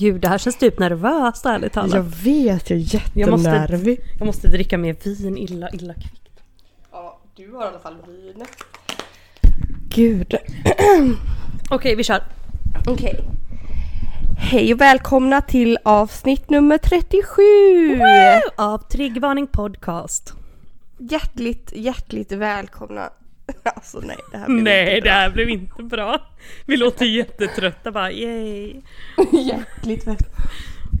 Gud, det här känns typ nervöst ärligt talat. Jag vet, jag är Jag måste- jättenervig. Jag måste dricka mer vin illa, illa kvickt. Ja, du har i alla fall vin. Gud. Okej, vi kör. Okej. Hej och välkomna till avsnitt nummer 37! Av Triggvarning Podcast. Hjärtligt, hjärtligt välkomna. Alltså nej, det här blev Nej, inte det här blev inte bra. Vi låter jättetrötta bara, yay. bra. Hjärtligt välkomna.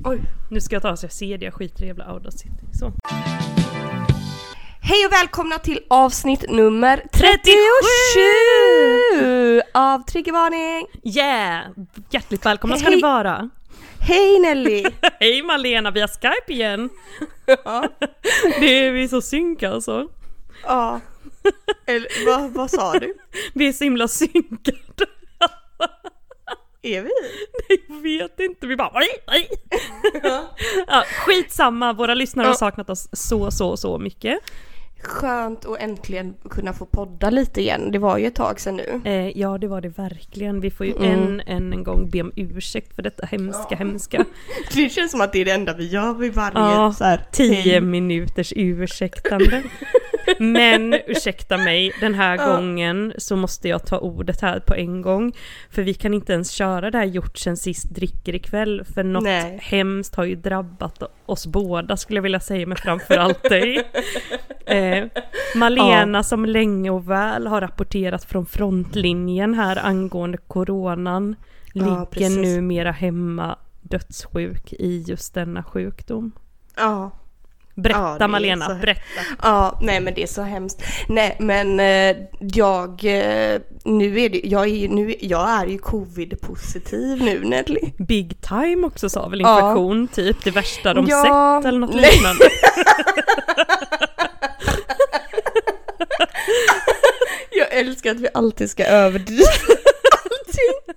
Oj. Nu ska jag ta så jag ser det, jag skiter i jävla Audacity. Så. Hej och välkomna till avsnitt nummer 37 av Triggervarning! Yeah! Hjärtligt välkomna ska Hej. ni vara. Hej Nelly! Hej Malena via Skype igen. ja. Det är vi är så synk alltså. ja. Eller vad, vad sa du? Vi är så himla synkade. Är vi? Jag vet inte, vi bara oj, oj. ja, Skitsamma, våra lyssnare har Ja. saknat oss så, så, så mycket. Skönt att äntligen kunna få podda lite igen. Det var ju ett tag sedan nu. Eh, ja, det var det verkligen. Vi får ju Mm. än, än en gång be om ursäkt för detta hemska, hemska. Det känns som att det är det enda vi gör vid varje Ja, så här, Tio hej. minuters ursäktande. Men ursäkta mig, den här Ja. gången så måste jag ta ordet här på en gång. För vi kan inte ens köra det här gjort sen sist dricker ikväll. För något Nej. hemskt har ju drabbat oss båda skulle jag vilja säga, men framförallt dig. Eh, Malena som länge och väl har rapporterat från frontlinjen här angående coronan. Ja, Ligger precis. numera hemma dödssjuk i just denna sjukdom. Ja. Berätta Ja, Malena, så- berätta. ja, nej men det är så hemskt. Nej men eh, jag, eh, nu är det, jag är, ju- nu, jag är ju covid-positiv nu Nelly. Big time också sa väl Ja. infektion, typ det värsta de Ja, sett eller något nej. liknande. Jag älskar att vi alltid ska överdriva allting.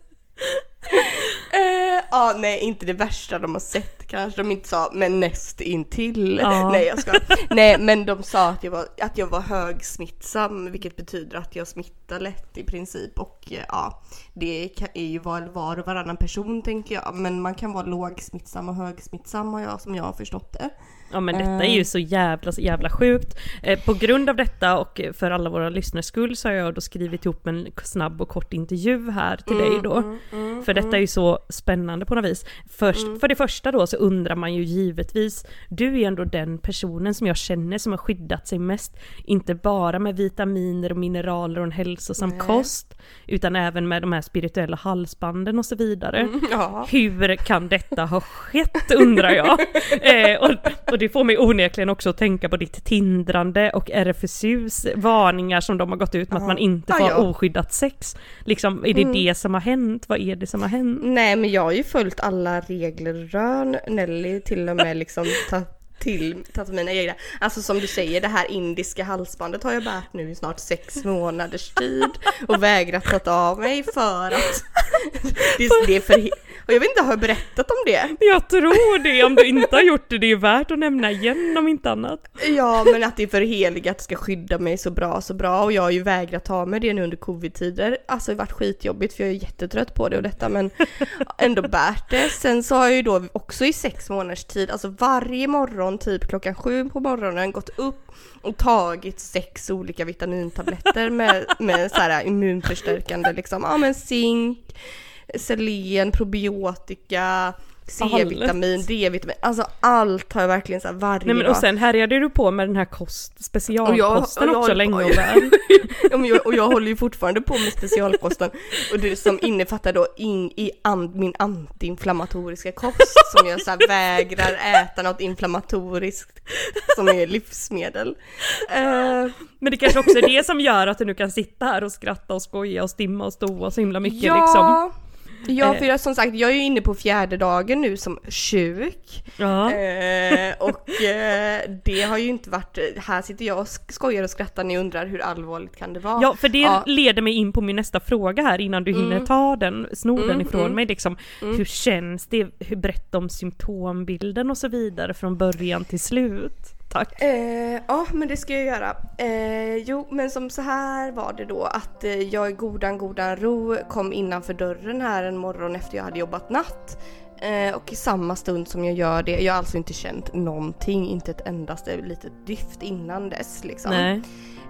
Eh, Ja, nej inte det värsta de har sett kanske de inte sa, men näst intill. Ja. Nej jag ska. Nej men de sa att jag var, att jag var högsmittsam vilket betyder att jag smittar lätt i princip och eh, ja, det är ju var, var och varannan person tänker jag. Men man kan vara lågsmittsam och högsmittsam har jag som jag har förstått det. Ja men detta är ju så jävla, så jävla sjukt. Eh, på grund av detta och för alla våra lyssnares skull så har jag då skrivit ihop en snabb och kort intervju här till dig då. för detta är ju så spännande på något vis. Först, För det första då så undrar man ju givetvis, du är ändå den personen som jag känner som har skyddat sig mest, inte bara med vitaminer och mineraler och en hälsosam kost, utan även med de här spirituella halsbanden och så vidare. Ja. Hur kan detta ha skett undrar jag? eh, och, och det får mig onekligen också att tänka på ditt tindrande och RFSUs varningar som de har gått ut med att man inte Ja, får ja. oskyddat sex. Liksom, är det det som har hänt? Vad är det som har hänt? Nej men jag har ju följt alla regler rön. Nelly till och med liksom till mina egna. Alltså som du säger det här indiska halsbandet har jag bärt nu i snart sex månaders tid och vägrat ta av mig för att det, det är för och jag vet inte, har jag berättat om det? Jag tror det, om du inte har gjort det, det är värt att nämna igen om inte annat. Ja men att det är för heligat ska skydda mig så bra så bra och jag har ju vägrat ta mig det nu under covid-tider. Alltså det har varit skitjobbigt för jag är jättetrött på det och detta men ändå bärt det. Sen så har jag ju då också i sex månaders tid, alltså varje morgon typ klockan sju på morgonen gått upp och tagit sex olika vitamintabletter med, med så här immunförstärkande liksom, ja men zink, selen, probiotika, C-vitamin, D-vitamin, alltså allt har jag verkligen så här varje Nej men och sen härjade du på med den här kost, specialkosten och jag också håller på- länge och väl. Ja, jag, och jag håller ju fortfarande på med specialkosten och det som innefattar då in i an, min antiinflammatoriska kost som jag så här vägrar äta något inflammatoriskt som är livsmedel. Eh, Men det kanske också är det som gör att du nu kan sitta här och skratta och skoja och stimma och stoa så himla mycket liksom. Ja, Eh. för jag, som sagt, jag är ju inne på fjärde dagen nu som sjuk. Ja. Eh, och eh, det har ju inte varit, här sitter jag och sk- skojar och skrattar, ni undrar hur allvarligt kan det vara? Ja, för det Ja. leder mig in på min nästa fråga här innan du hinner Mm. ta den, sno den Mm, ifrån mm. mig liksom. Mm. Hur känns det? Hur berätta om symptombilden och så vidare från början till slut. Tack. Eh, ja, men det ska jag göra. Eh, jo, men som så här var det då att eh, jag i godan, godan ro kom innanför dörren här en morgon efter jag hade jobbat natt. Eh, och i samma stund som jag gör det, jag har alltså inte känt någonting, inte ett endaste litet dyft innan dess liksom. Nej.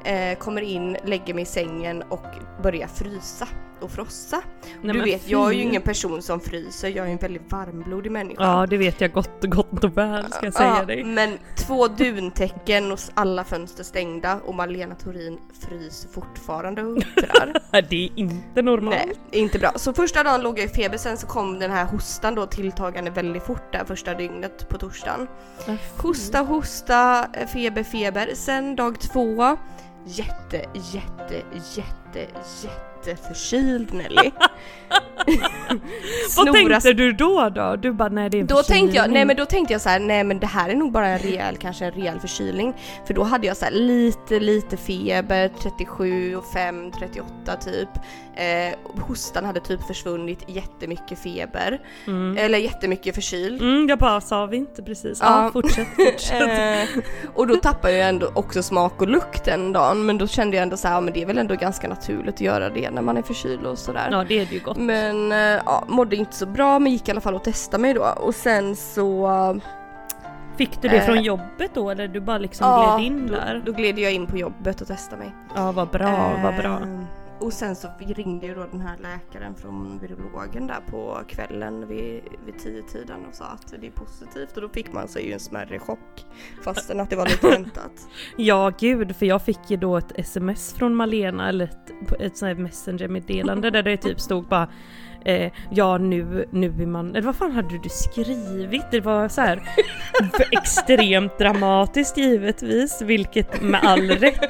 Eh, kommer in, lägger mig i sängen och börjar frysa och frossa. Nej, du vet, jag är ju ingen person som fryser, jag är en väldigt varmblodig människa. Ja, det vet jag gott, gott och väl ska jag säga Ja, dig. Men två duntäcken och alla fönster stängda och Malena Thorin fryser fortfarande och huttrar. Det är inte normalt. Nej, inte bra. Så första dagen låg jag i feber, sen så kom den här hostan då tilltagande väldigt fort där första dygnet på torsdagen. Hosta, hosta, feber, feber. Sen dag två, jätte, jätte, jätte, jätte förkyld Nelly. Vad tänkte du då då? Du bara nej det är en Då tänkte jag, förkylning. nej men då tänkte jag så här, nej men det här är nog bara en rejäl, kanske en rejäl förkylning. För då hade jag så här lite, lite feber, 37 och 5, 38 typ. Eh, hostan hade typ försvunnit, jättemycket feber. Mm. Eller jättemycket förkyld. Mm, jag bara sa vi inte precis. Ja, Ja. fortsätt, fortsätt. Eh, och då tappade jag ändå också smak och lukt den dagen. Men då kände jag ändå så här, ja, men det är väl ändå ganska naturligt att göra det när man är förkyld och sådär. ja det är det ju gott. Men eh, ja, mådde inte så bra men gick i alla fall och testade mig då. Och sen så Fick du det Eh, från jobbet då eller du bara liksom Ja, gled in då, där? då gled jag in på jobbet och testade mig. Ja vad bra, vad bra. Eh, Och sen så ringde ju då den här läkaren från virologen där på kvällen vid, vid tio tiden och sa att det är positivt och då fick man sig ju en smärre chock fastän att det var lite väntat. Ja gud, för jag fick ju då ett sms från Malena, eller ett, ett sånt här messengermeddelande där det typ stod bara eh, Ja nu, nu är man, eller vad fan hade du skrivit? Det var så här extremt dramatiskt givetvis, vilket med all rätt.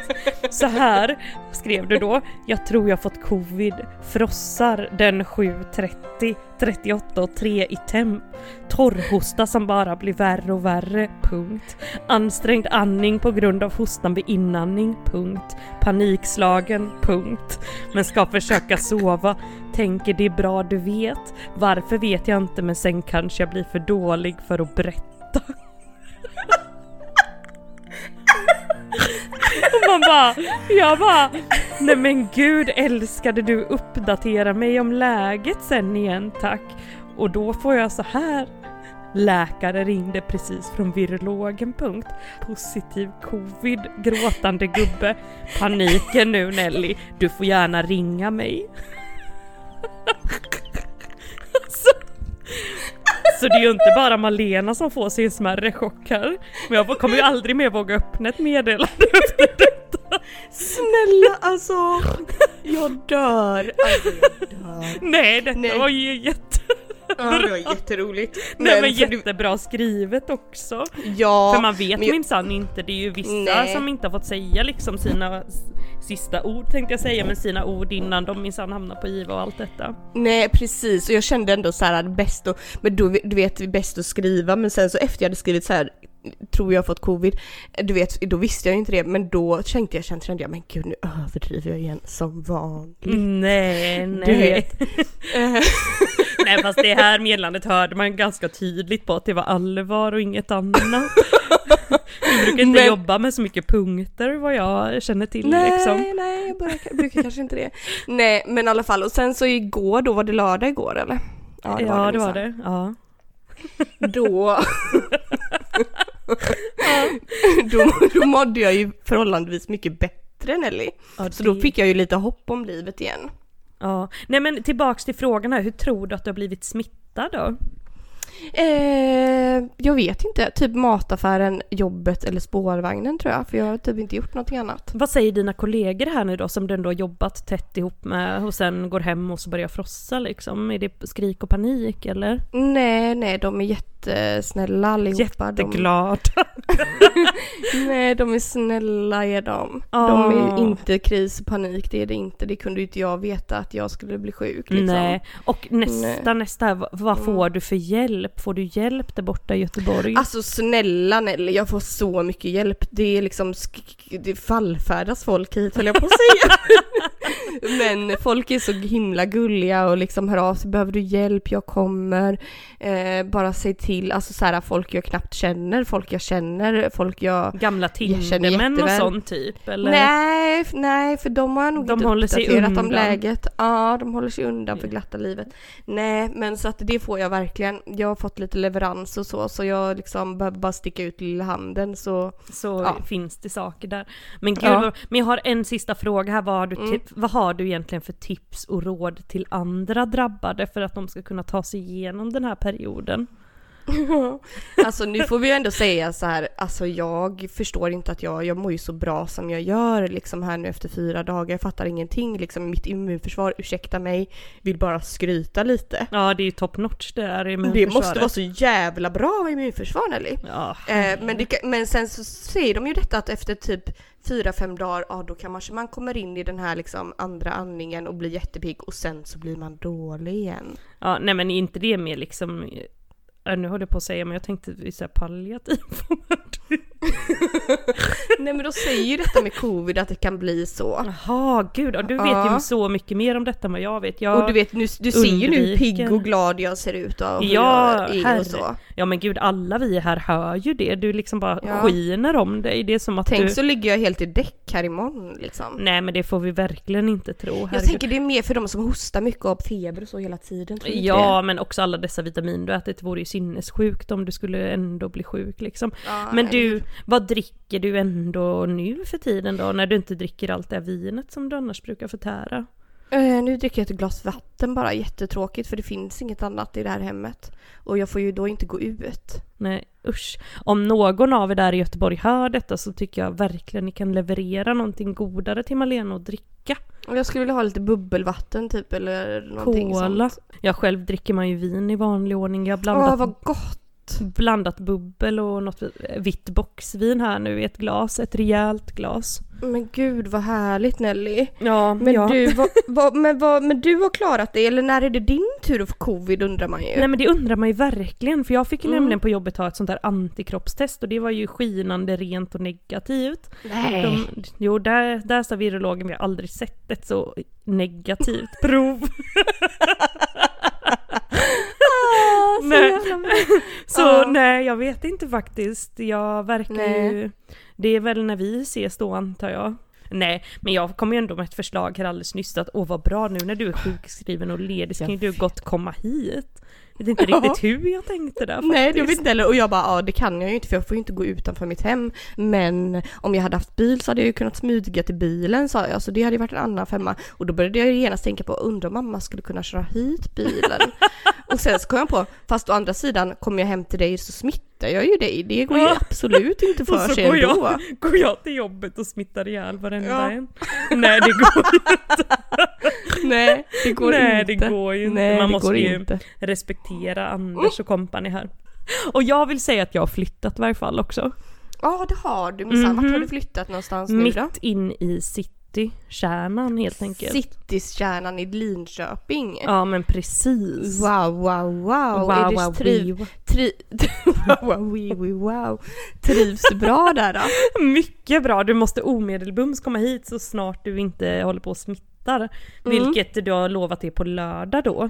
Så här skrev du då, jag tror jag fått covid, frossar den 7.30, 38 och 3 i temp, torrhosta som bara blir värre och värre, punkt. Ansträngd andning på grund av hostan vid inandning, punkt. Panikslagen, punkt. Men ska försöka sova, tänker det är bra du vet. Varför vet jag inte men sen kanske jag blir för dålig för att berätta. Och man bara, jag bara, nej men gud älskade du uppdatera mig om läget sen igen tack. Och då får jag så här. Läkare ringde precis från virologen. Punkt. Positiv covid. Gråtande gubbe. Paniken nu Nelly. Du får gärna ringa mig så, så det är ju inte bara Malena som får sin smärre chock här. Men jag kommer ju aldrig mer våga öppna ett meddelande efter detta. Snälla alltså, jag dör. Alltså jag dör. Nej detta Nej. var ju jätte... Ja, det var jätteroligt. Nej men du- jättebra skrivet också. Ja, För man vet men jag- minsann inte, det är ju vissa Nej. som inte har fått säga liksom sina sista ord tänkte jag säga, men sina ord innan de minsann hamnar på IVA och allt detta. Nej precis och jag kände ändå så här bäst att, men då, du vet bäst att skriva men sen så efter jag hade skrivit så här tror jag fått covid, du vet då visste jag inte det men då tänkte jag, kände jag men gud nu överdriver jag igen som vanligt. Nej, nej. Du vet. Nej fast det här meddelandet hörde man ganska tydligt på att det var allvar och inget annat. Du brukar inte Men- jobba med så mycket punkter vad jag känner till nej, liksom. nej jag brukar, brukar kanske inte det. Nej men i alla fall och sen så igår då var det lördag igår eller? Ja det var minsann. det. Ja. Då... då, då mådde jag ju förhållandevis mycket bättre Nelly. Ja, Så då det- fick jag ju lite hopp om livet igen. Ja. Nej men tillbaks till frågan här, hur tror du att du har blivit smittad då? Eh, jag vet inte, typ mataffären, jobbet eller spårvagnen tror jag. För jag har typ inte gjort någonting annat. Vad säger dina kollegor här nu då som du ändå har jobbat tätt ihop med och sen går hem och så börjar frossa liksom? Är det skrik och panik eller? Nej, nej, de är jätte jättesnälla allihopa. De, Jätteglad. nej, de är snälla är de. Ja. De är inte kris och panik, det är det inte. Det kunde ju inte jag veta att jag skulle bli sjuk liksom. Nej, och nästa, Nej. nästa, vad, vad får du för hjälp? Får du hjälp där borta i Göteborg? Alltså snälla Nelly, jag får så mycket hjälp. Det är liksom, det fallfärdas folk hit höll jag på att säga. Men folk är så himla gulliga och liksom hör av sig, behöver du hjälp, jag kommer. Eh, bara säg till, alltså så här, folk jag knappt känner, folk jag känner, folk jag... Gamla Jag Tindermän och jätteväl. sån typ? Eller? Nej, nej, för de har nog De inte håller sig uppdaterat om undan. läget. Ja, de håller sig undan för glatta livet. Nej, men så att det får jag verkligen. Jag har fått lite leverans och så, så jag liksom behöver bara sticka ut lilla handen så Så Ja. finns det saker där. Men gud, Ja. men jag har en sista fråga här. Vad har, du Mm. tip- vad har har du egentligen för tips och råd till andra drabbade för att de ska kunna ta sig igenom den här perioden? Alltså nu får vi ju ändå säga så här, alltså jag förstår inte att jag, jag mår ju så bra som jag gör liksom här nu efter fyra dagar, jag fattar ingenting liksom, mitt immunförsvar, ursäkta mig, vill bara skryta lite. Ja, det är ju top notch det där Det immunförsvaret. måste vara så jävla bra immunförsvar Nelly. Ja, Eh, men, det, men sen så säger de ju detta att efter typ fyra, fem dagar, ja då kan man, kommer in i den här liksom andra andningen och blir jättepigg och sen så blir man dålig igen. ja, nej men inte det mer liksom nu håller jag på att säga men jag tänkte vi säga palliativ vård. Nej men då säger ju detta med covid att det kan bli så. Jaha, gud, du vet Ja. ju så mycket mer om detta än vad jag vet. Jag, Och du vet, nu, du ser ju nu hur pigg och glad jag ser ut och hur Ja, jag är herre. och så. Ja men gud, alla vi här hör ju det. Du liksom bara Ja. skiner om dig. Det är som att Tänk du... så ligger jag helt i däck här imorgon liksom. Nej men det får vi verkligen inte tro. Jag herregud. tänker det är mer för de som hostar mycket och har feber och så hela tiden. Ja men också alla dessa vitamin du ätit vore ju sinnessjukt om du skulle ändå bli sjuk liksom. det? Ja, Men du, vad dricker du ändå nu för tiden då? När du inte dricker allt det här vinet som du annars brukar förtära? Eh, nu dricker jag ett glas vatten bara, jättetråkigt för det finns inget annat i det här hemmet. Och jag får ju då inte gå ut. Nej usch. Om någon av er där i Göteborg hör detta så tycker jag verkligen ni kan leverera någonting godare till Malena att dricka. Jag skulle vilja ha lite bubbelvatten typ eller någonting Cola. sånt. Jag själv dricker man ju vin i vanlig ordning. Jag har blandat, Åh vad gott! Blandat bubbel och något vitt boxvin här nu i ett glas. Ett rejält glas. Men gud vad härligt Nelly. Ja, Men, ja. du, vad, vad, men, vad, men du har klarat det eller när är det din tur att få covid undrar man ju. Nej men det undrar man ju verkligen för jag fick ju Mm. nämligen på jobbet ha ett sånt där antikroppstest och det var ju skinande rent och negativt. Nej. De, jo, där, där sa virologen vi har aldrig sett ett så negativt prov. Så Nej. jävla. Så Ja. nej, jag vet inte faktiskt. Jag verkar Nej. ju... Det är väl när vi ses då antar jag. Nej, men jag kom ju ändå med ett förslag här alldeles nyss att åh vad bra nu när du är sjukskriven och ledig så kan ju du gott komma hit. Jag vet inte riktigt hur jag tänkte där Nej, jag vet faktiskt. inte heller. Och jag bara, ja det kan jag ju inte för jag får ju inte gå utanför mitt hem. Men om jag hade haft bil så hade jag ju kunnat smyga till bilen sa jag. Så det hade ju varit en annan femma. Och då började jag ju genast tänka på, undrar om mamma skulle kunna köra hit bilen? och sen så kom jag på, fast å andra sidan, kommer jag hem till dig så smittar jag ju dig. Det går ju Ja. absolut inte för sig går ändå. jag, går jag till jobbet och smittar ihjäl varenda Ja. en. Nej det går ju Nej, det går Nej, inte. det går ju inte. Nej, Man måste ju inte. respektera Anders och kompani här. Och jag vill säga att jag har flyttat i varje fall också. Ja, det har du minsann. Vart har Mhm. du flyttat någonstans nu då? Mitt in i citykärnan helt enkelt. Cityskärnan i Linköping. Ja men precis. Wow, wow, wow. är det wow, triv, tri, wow, wee, wee, wow. Trivs bra där då? Mycket bra, du måste omedelbums komma hit så snart du inte håller på och smittar. Mm. Vilket du har lovat det på lördag då.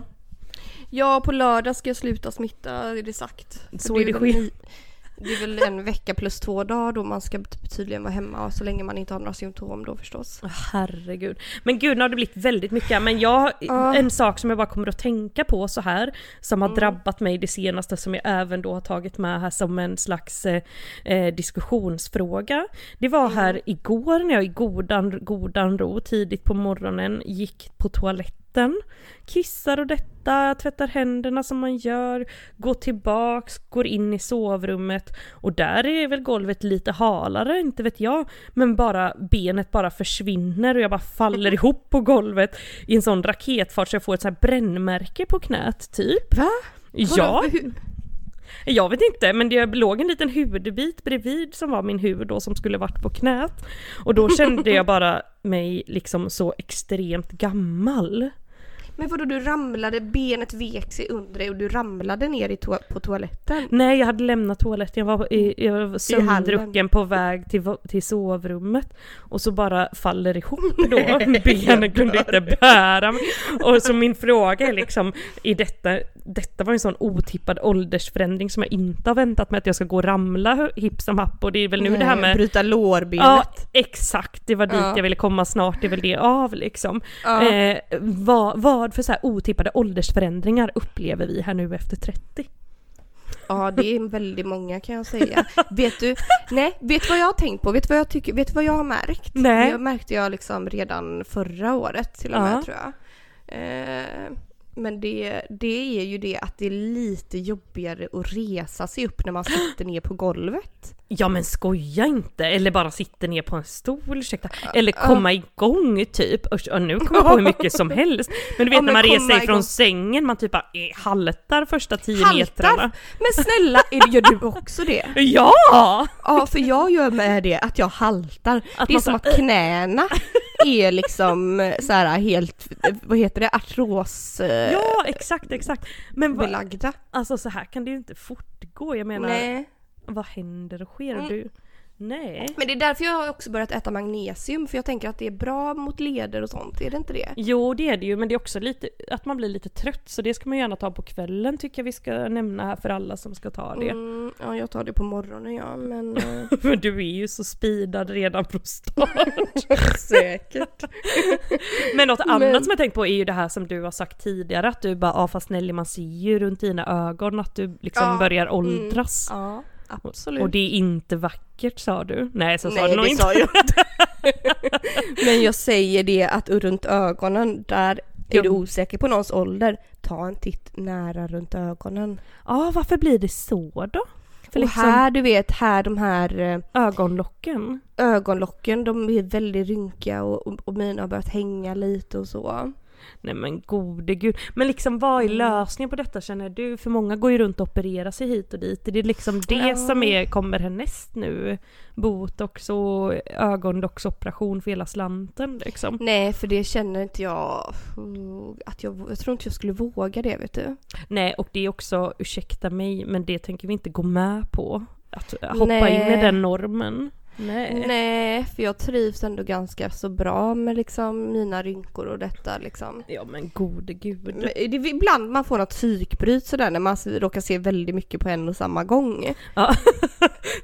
Ja, på lördag ska jag sluta smitta, är det sagt. För Så är det ni- Det är väl en vecka plus två dagar då man ska tydligen vara hemma så länge man inte har några symptom då förstås. Herregud. Men gud, nu har det blivit väldigt mycket. Men jag, Ja. en sak som jag bara kommer att tänka på så här, som har Mm. drabbat mig det senaste, som jag även då har tagit med här som en slags eh, eh, diskussionsfråga. Det var Mm. här igår när jag i godan, godan ro tidigt på morgonen gick på toaletten, kissar och detta, tvättar händerna som man gör, går tillbaks, går in i sovrummet och där är väl golvet lite halare, inte vet jag, men bara benet bara försvinner och jag bara faller ihop på golvet i en sån raketfart så jag får ett så här brännmärke på knät typ. Va? Ja, Jag vet inte, men det låg en liten hudbit bredvid som var min hud då som skulle varit på knät. Och då kände jag bara mig liksom så extremt gammal. Men vadå du ramlade, benet vek sig under dig och du ramlade ner i to- på toaletten? Nej, jag hade lämnat toaletten, jag var, i, jag var sömndrucken på väg till, till sovrummet. Och så bara faller ihop då, benen kunde inte bära mig. Och så min fråga är liksom, i detta, detta var en sån otippad åldersförändring som jag inte har väntat mig att jag ska gå och ramla hipp som happ. Och det är väl nu det här med... Bryta lårbenet? Ja, exakt, det var dit Ja. jag ville komma snart, det är väl det av liksom. Ja. Eh, vad, vad för så här otippade åldersförändringar upplever vi här nu efter 30? Ja, det är väldigt många kan jag säga. vet du, nej, vet vad jag har tänkt på? Vet vad jag tycker, vet vad jag har märkt? Nej. Det märkte jag liksom redan förra året till och Ja. med tror jag. Eh, men det, det är ju det att det är lite jobbigare att resa sig upp när man sitter ner på golvet. Ja men skoja inte, eller bara sitter ner på en stol, ursäkta. Eller komma igång typ. Usch, nu kommer jag på hur mycket som helst. Men du vet Ja, när men man reser sig från sängen, man typ bara eh, haltar första tio Haltar? metrarna. Men snälla, gör du också det? Ja! Ja, för jag gör med det att jag haltar. Att det är som att knäna är liksom eh, så här helt, eh, vad heter det, artrosbelagda. Ja, exakt, exakt. Men belagda. alltså så här kan det ju inte fortgå. Jag menar, Nej. vad händer och sker? Mm. Du, nej. Men det är därför jag har också börjat äta magnesium, för jag tänker att det är bra mot leder och sånt, är det inte det? Jo det är det ju men det är också lite att man blir lite trött så det ska man gärna ta på kvällen tycker jag vi ska nämna här för alla som ska ta det. Mm, ja, jag tar det på morgonen ja, men eh, För du är ju så speedad redan från start. säkert. Men något annat Men- som jag tänkt på är ju det här som du har sagt tidigare att du bara ja fast Nelly man ser ju runt dina ögon att du liksom Ja, börjar åldras. Ja, absolut. Och det är inte vackert sa du. Nej så sa Nej, du nog det inte. sa jag inte. men jag säger det att runt ögonen, där är du osäker på någons ålder, ta en titt nära runt ögonen. Ja varför blir det så då? För och liksom här, du vet, här de här eh, ögonlocken. ögonlocken, de är väldigt rynkiga och, och, och mina har börjat hänga lite och så. Nej men gode gud. Men liksom vad är Mm. lösningen på detta känner du? För många går ju runt och opererar sig hit och dit. Är det liksom det Ja. som är, kommer härnäst nu? Botox och ögonlocksoperation för hela slanten liksom? Nej, för det känner inte jag att jag, jag tror inte jag skulle våga det vet du. Nej och det är också, ursäkta mig, men det tänker vi inte gå med på. Att hoppa Nej. in i den normen. Nej. Nej, för jag trivs ändå ganska så bra med liksom mina rynkor och detta liksom. Ja men gode gud. Men det är ibland man får något psykbryt sådär när man råkar se väldigt mycket på en och samma gång. Ja.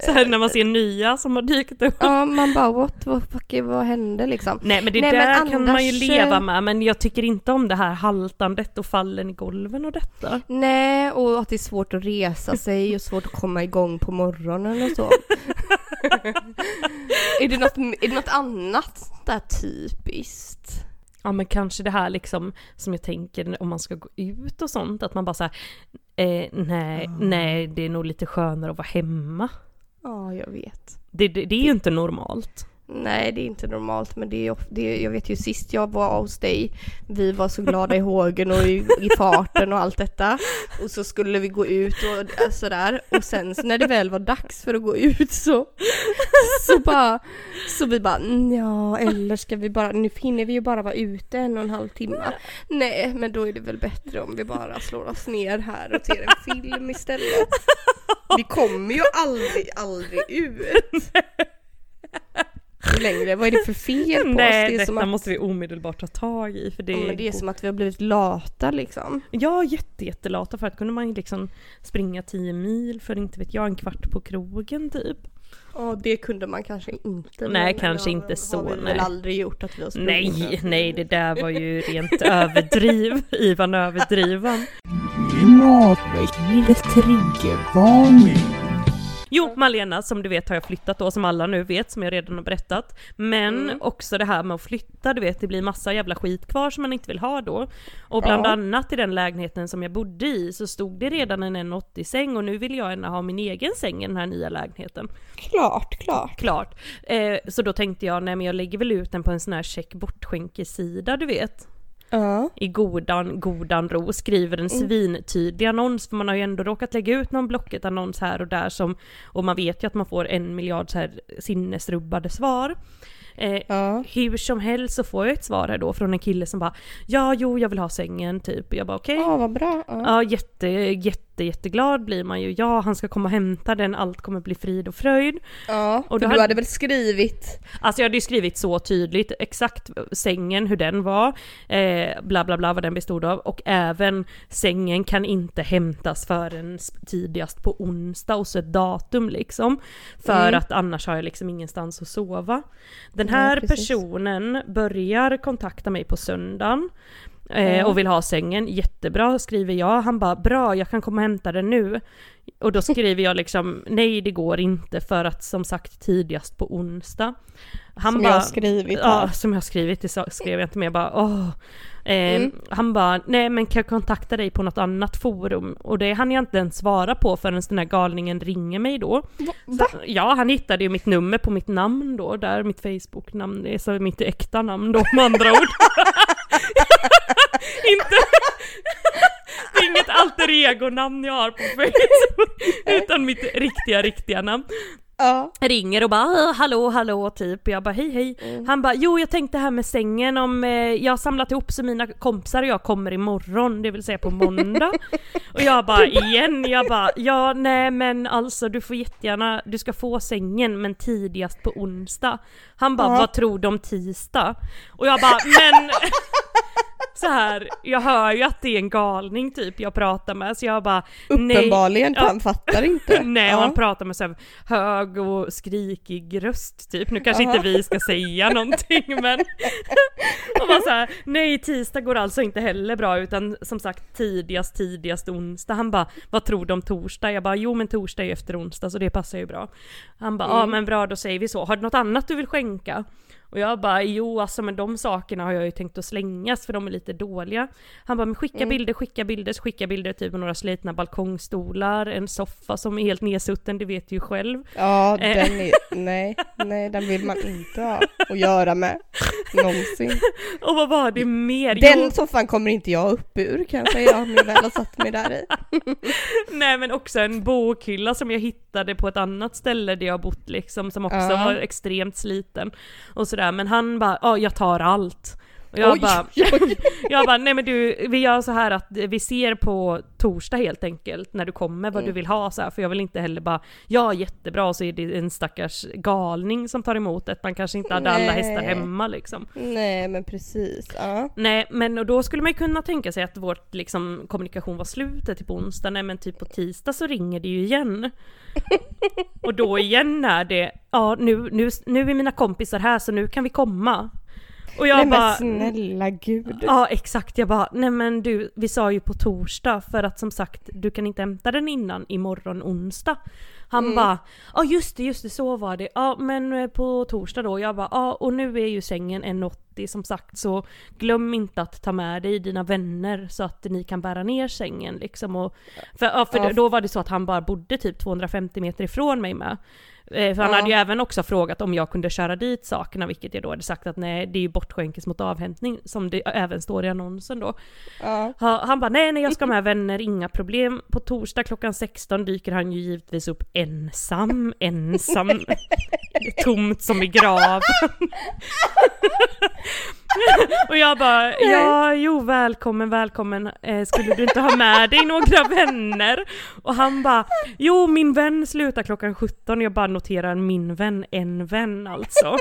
Så här när man ser nya som har dykt upp. Ja, man bara what, what, fuck, vad hände liksom? Nej men det Nej, men där kan man ju annars, leva med men jag tycker inte om det här haltandet och fallen i golven och detta. Nej, och att det är svårt att resa sig och svårt att komma igång på morgonen och så. är, det något, är det något annat där typiskt? Ja men kanske det här liksom som jag tänker om man ska gå ut och sånt att man bara såhär eh, nej, nej det är nog lite skönare att vara hemma. Ja, jag vet. Det, det, det är ju inte normalt. Nej, det är inte normalt, men det är, det är, jag vet ju sist jag var hos dig, vi var så glada i hågen och i, i farten och allt detta. Och så skulle vi gå ut och eh, sådär. Och sen så när det väl var dags för att gå ut så, så bara, så vi bara, mm, ja, eller ska vi bara, nu hinner vi ju bara vara ute en och en halv timme. Nej, men då är det väl bättre om vi bara slår oss ner här och ser en film istället. Vi kommer ju aldrig, aldrig ut längre. Vad är det för fel på oss? nej, Det är detta som att, måste vi omedelbart ta tag i för det, ja, men det är som att vi har blivit lata liksom. Ja, jätte, jättelata för att kunde man ju liksom springa 10 mil för inte vet jag en kvart på krogen typ. Ja, det kunde man kanske inte. Nej, kanske det inte så, har vi nej. väl aldrig gjort att vi har sprungit. Nej, nej det där var ju rent överdriv, Ivan överdrivan. Klimatväckningens triggervarning. Jo, Malena, som du vet har jag flyttat då, som alla nu vet, som jag redan har berättat. Men Mm. också det här med att flytta, du vet, det blir massa jävla skit kvar som man inte vill ha då. Och bland Ja. annat i den lägenheten som jag bodde i så stod det redan en 1,80 säng och nu vill jag gärna ha min egen säng i den här nya lägenheten. Klart, klart. Klart. Eh, så då tänkte jag, nej men jag lägger väl ut den på en sån här check bortskänkesida, du vet. Ja. i godan, godan ro skriver en svintydlig annons, för man har ju ändå råkat lägga ut någon Blocket-annons här och där som, och man vet ju att man får en miljard så här sinnesrubbade svar. Eh, Ja. hur som helst så får jag ett svar här då från en kille som bara Ja, jo, jag vill ha sängen typ. Jag bara okej. Ja, vad bra. Ja. Ja, jätte, jätte, jätteglad blir man ju. Ja, han ska komma och hämta den, allt kommer bli frid och fröjd. Ja, Och för då du hade- hade väl skrivit? Alltså jag hade ju skrivit så tydligt, exakt sängen, hur den var, eh, bla bla bla vad den bestod av, och även sängen kan inte hämtas förrän tidigast på onsdag och så ett datum liksom. För Mm. att annars har jag liksom ingenstans att sova. Den här precis. personen börjar kontakta mig på söndagen. Eh, Ja. och vill ha sängen, jättebra skriver jag. Han bara bra, jag kan komma och hämta den nu. Och då skriver jag liksom nej det går inte för att som sagt tidigast på onsdag. Han som bara, jag har skrivit Ja, här. som jag har skrivit, det skrev jag inte mer. Bara åh. Eh, Mm. Han bara, nej men kan jag kontakta dig på något annat forum? Och det hann jag inte ens svara på förrän den här galningen ringer mig då. Va? Så, ja, han hittade ju mitt nummer på mitt namn då, där mitt Facebook-namn, är så mitt äkta namn då med andra ord. inte, det är inget alter ego-namn jag har på Facebook, utan mitt riktiga, riktiga namn Ja. ringer och bara "Ah, hallå hallå typ, jag bara hej hej. Han bara jo jag tänkte här med sängen om eh, jag har samlat ihop så mina kompisar och jag kommer imorgon, det vill säga på måndag. och jag bara igen, jag bara ja nej men alltså du får jättegärna, du ska få sängen men tidigast på onsdag. Han bara Ja. vad tror du om tisdag? Och jag bara men så här, jag hör ju att det är en galning typ jag pratar med så jag bara nej. Uppenbarligen, Ja. han fattar inte. Nej, ja. han pratar med så här hög och skrikig röst typ. Nu kanske Ja. inte vi ska säga någonting men... och bara så här, nej tisdag går alltså inte heller bra utan som sagt tidigast, tidigast onsdag. Han bara, vad tror du om torsdag? Jag bara, jo men torsdag är efter onsdag så det passar ju bra. Han bara, ja Mm. men bra då säger vi så. Har du något annat du vill skänka? Och jag bara, jo alltså men de sakerna har jag ju tänkt att slängas för de är lite dåliga. Han bara, men skicka Mm. bilder, skicka bilder, så skicka bilder typ några slitna balkongstolar, en soffa som är helt nedsutten, det vet du ju själv. Ja, Eh. den är, nej, nej, den vill man inte ha att göra med. Någonsin. Och vad var det mer? Den Jo, soffan kommer inte jag upp ur kan jag säga om jag väl har satt mig där i. nej men också en bokhylla som jag hittade på ett annat ställe där jag bott liksom, som också Ja. var extremt sliten. Och sådär, men han bara, ja jag tar allt. Och jag Oj, bara, oj. Jag bara, nej men du, vi gör så här att vi ser på torsdag helt enkelt när du kommer vad du vill ha så här, för jag vill inte heller bara, ja jättebra så är det en stackars galning som tar emot det, man kanske inte hade alla Nej. hästar hemma liksom. Nej, men precis. Ja. Nej men och då skulle man ju kunna tänka sig att vårt liksom kommunikation var slutet typ på onsdag, nej men typ på tisdag så ringer det ju igen. och då igen är det, ja nu, nu, nu är mina kompisar här så nu kan vi komma. Och jag Nej bara, men snälla gud. Ja exakt, jag bara nej men du, vi sa ju på torsdag för att som sagt du kan inte hämta den innan imorgon onsdag. Han Mm. bara, ja just det, just det, så var det. Ja men eh, på torsdag då, jag bara, ja och nu är ju sängen 1,80 som sagt så glöm inte att ta med dig dina vänner så att ni kan bära ner sängen liksom. Och, för ja, för Ja. då var det så att han bara bodde typ 250 meter ifrån mig med. Eh, För han Ja. hade ju även också frågat om jag kunde köra dit sakerna, vilket jag då hade sagt att nej, det är ju bortskänkes mot avhämtning, som det även står i annonsen då. Ja. Ha- Han bara nej, nej jag ska med vänner, inga problem. På torsdag klockan 16 dyker han ju givetvis upp ensam, ensam, tomt som i graven. Och jag bara, ja jo välkommen, välkommen, eh, skulle du inte ha med dig några vänner? Och han bara, jo min vän slutar klockan 17, jag bara noterar min vän, en vän alltså.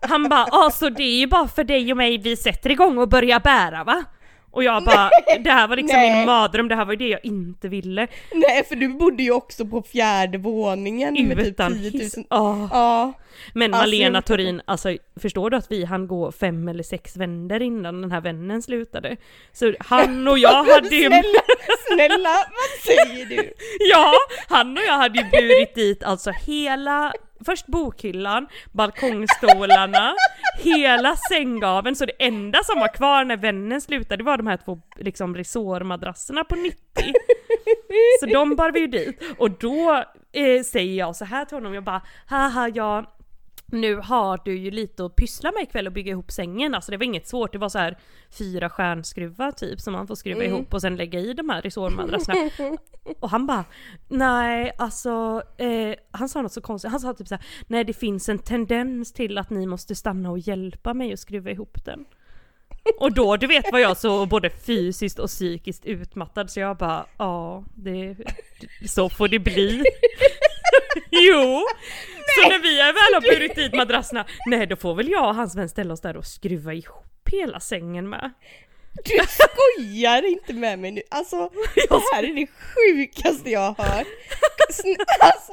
Han bara, ja så det är ju bara för dig och mig vi sätter igång och börjar bära va? Och jag bara, det här var liksom Nej. min mardröm, det här var ju det jag inte ville. Nej, för du bodde ju också på fjärde våningen med typ Utan 10 000. hiss. Ja. Men Alltså, Malena Torin, alltså förstår du att vi hann gå fem eller sex vändor innan den här vännen slutade? Så han och jag hade ju... snälla, snälla, vad säger du? Ja, han och jag hade ju burit dit alltså hela, först bokhyllan, balkongstolarna, hela sänggaveln, så det enda som var kvar när vännen slutade var de här två liksom resårmadrasserna på 90. Så de bar vi ju dit. Och då eh, säger jag så här till honom, jag bara haha jag nu har du ju lite att pyssla med ikväll och bygga ihop sängen. Alltså det var inget svårt, det var så här fyra stjärnskruvar typ som man får skruva Mm. ihop och sen lägga i de här resårmadrasserna. och han bara, nej alltså, eh, han sa något så konstigt, han sa typ så här, nej det finns en tendens till att ni måste stanna och hjälpa mig att skruva ihop den. Och då, du vet vad jag så både fysiskt och psykiskt utmattad så jag bara, ja, det, så får det bli. jo! Så när vi väl har burit dit madrasserna, nej då får väl jag och hans vän ställa oss där och skruva ihop hela sängen med. Du skojar inte med mig nu, alltså det här är det sjukaste jag har hört. Alltså,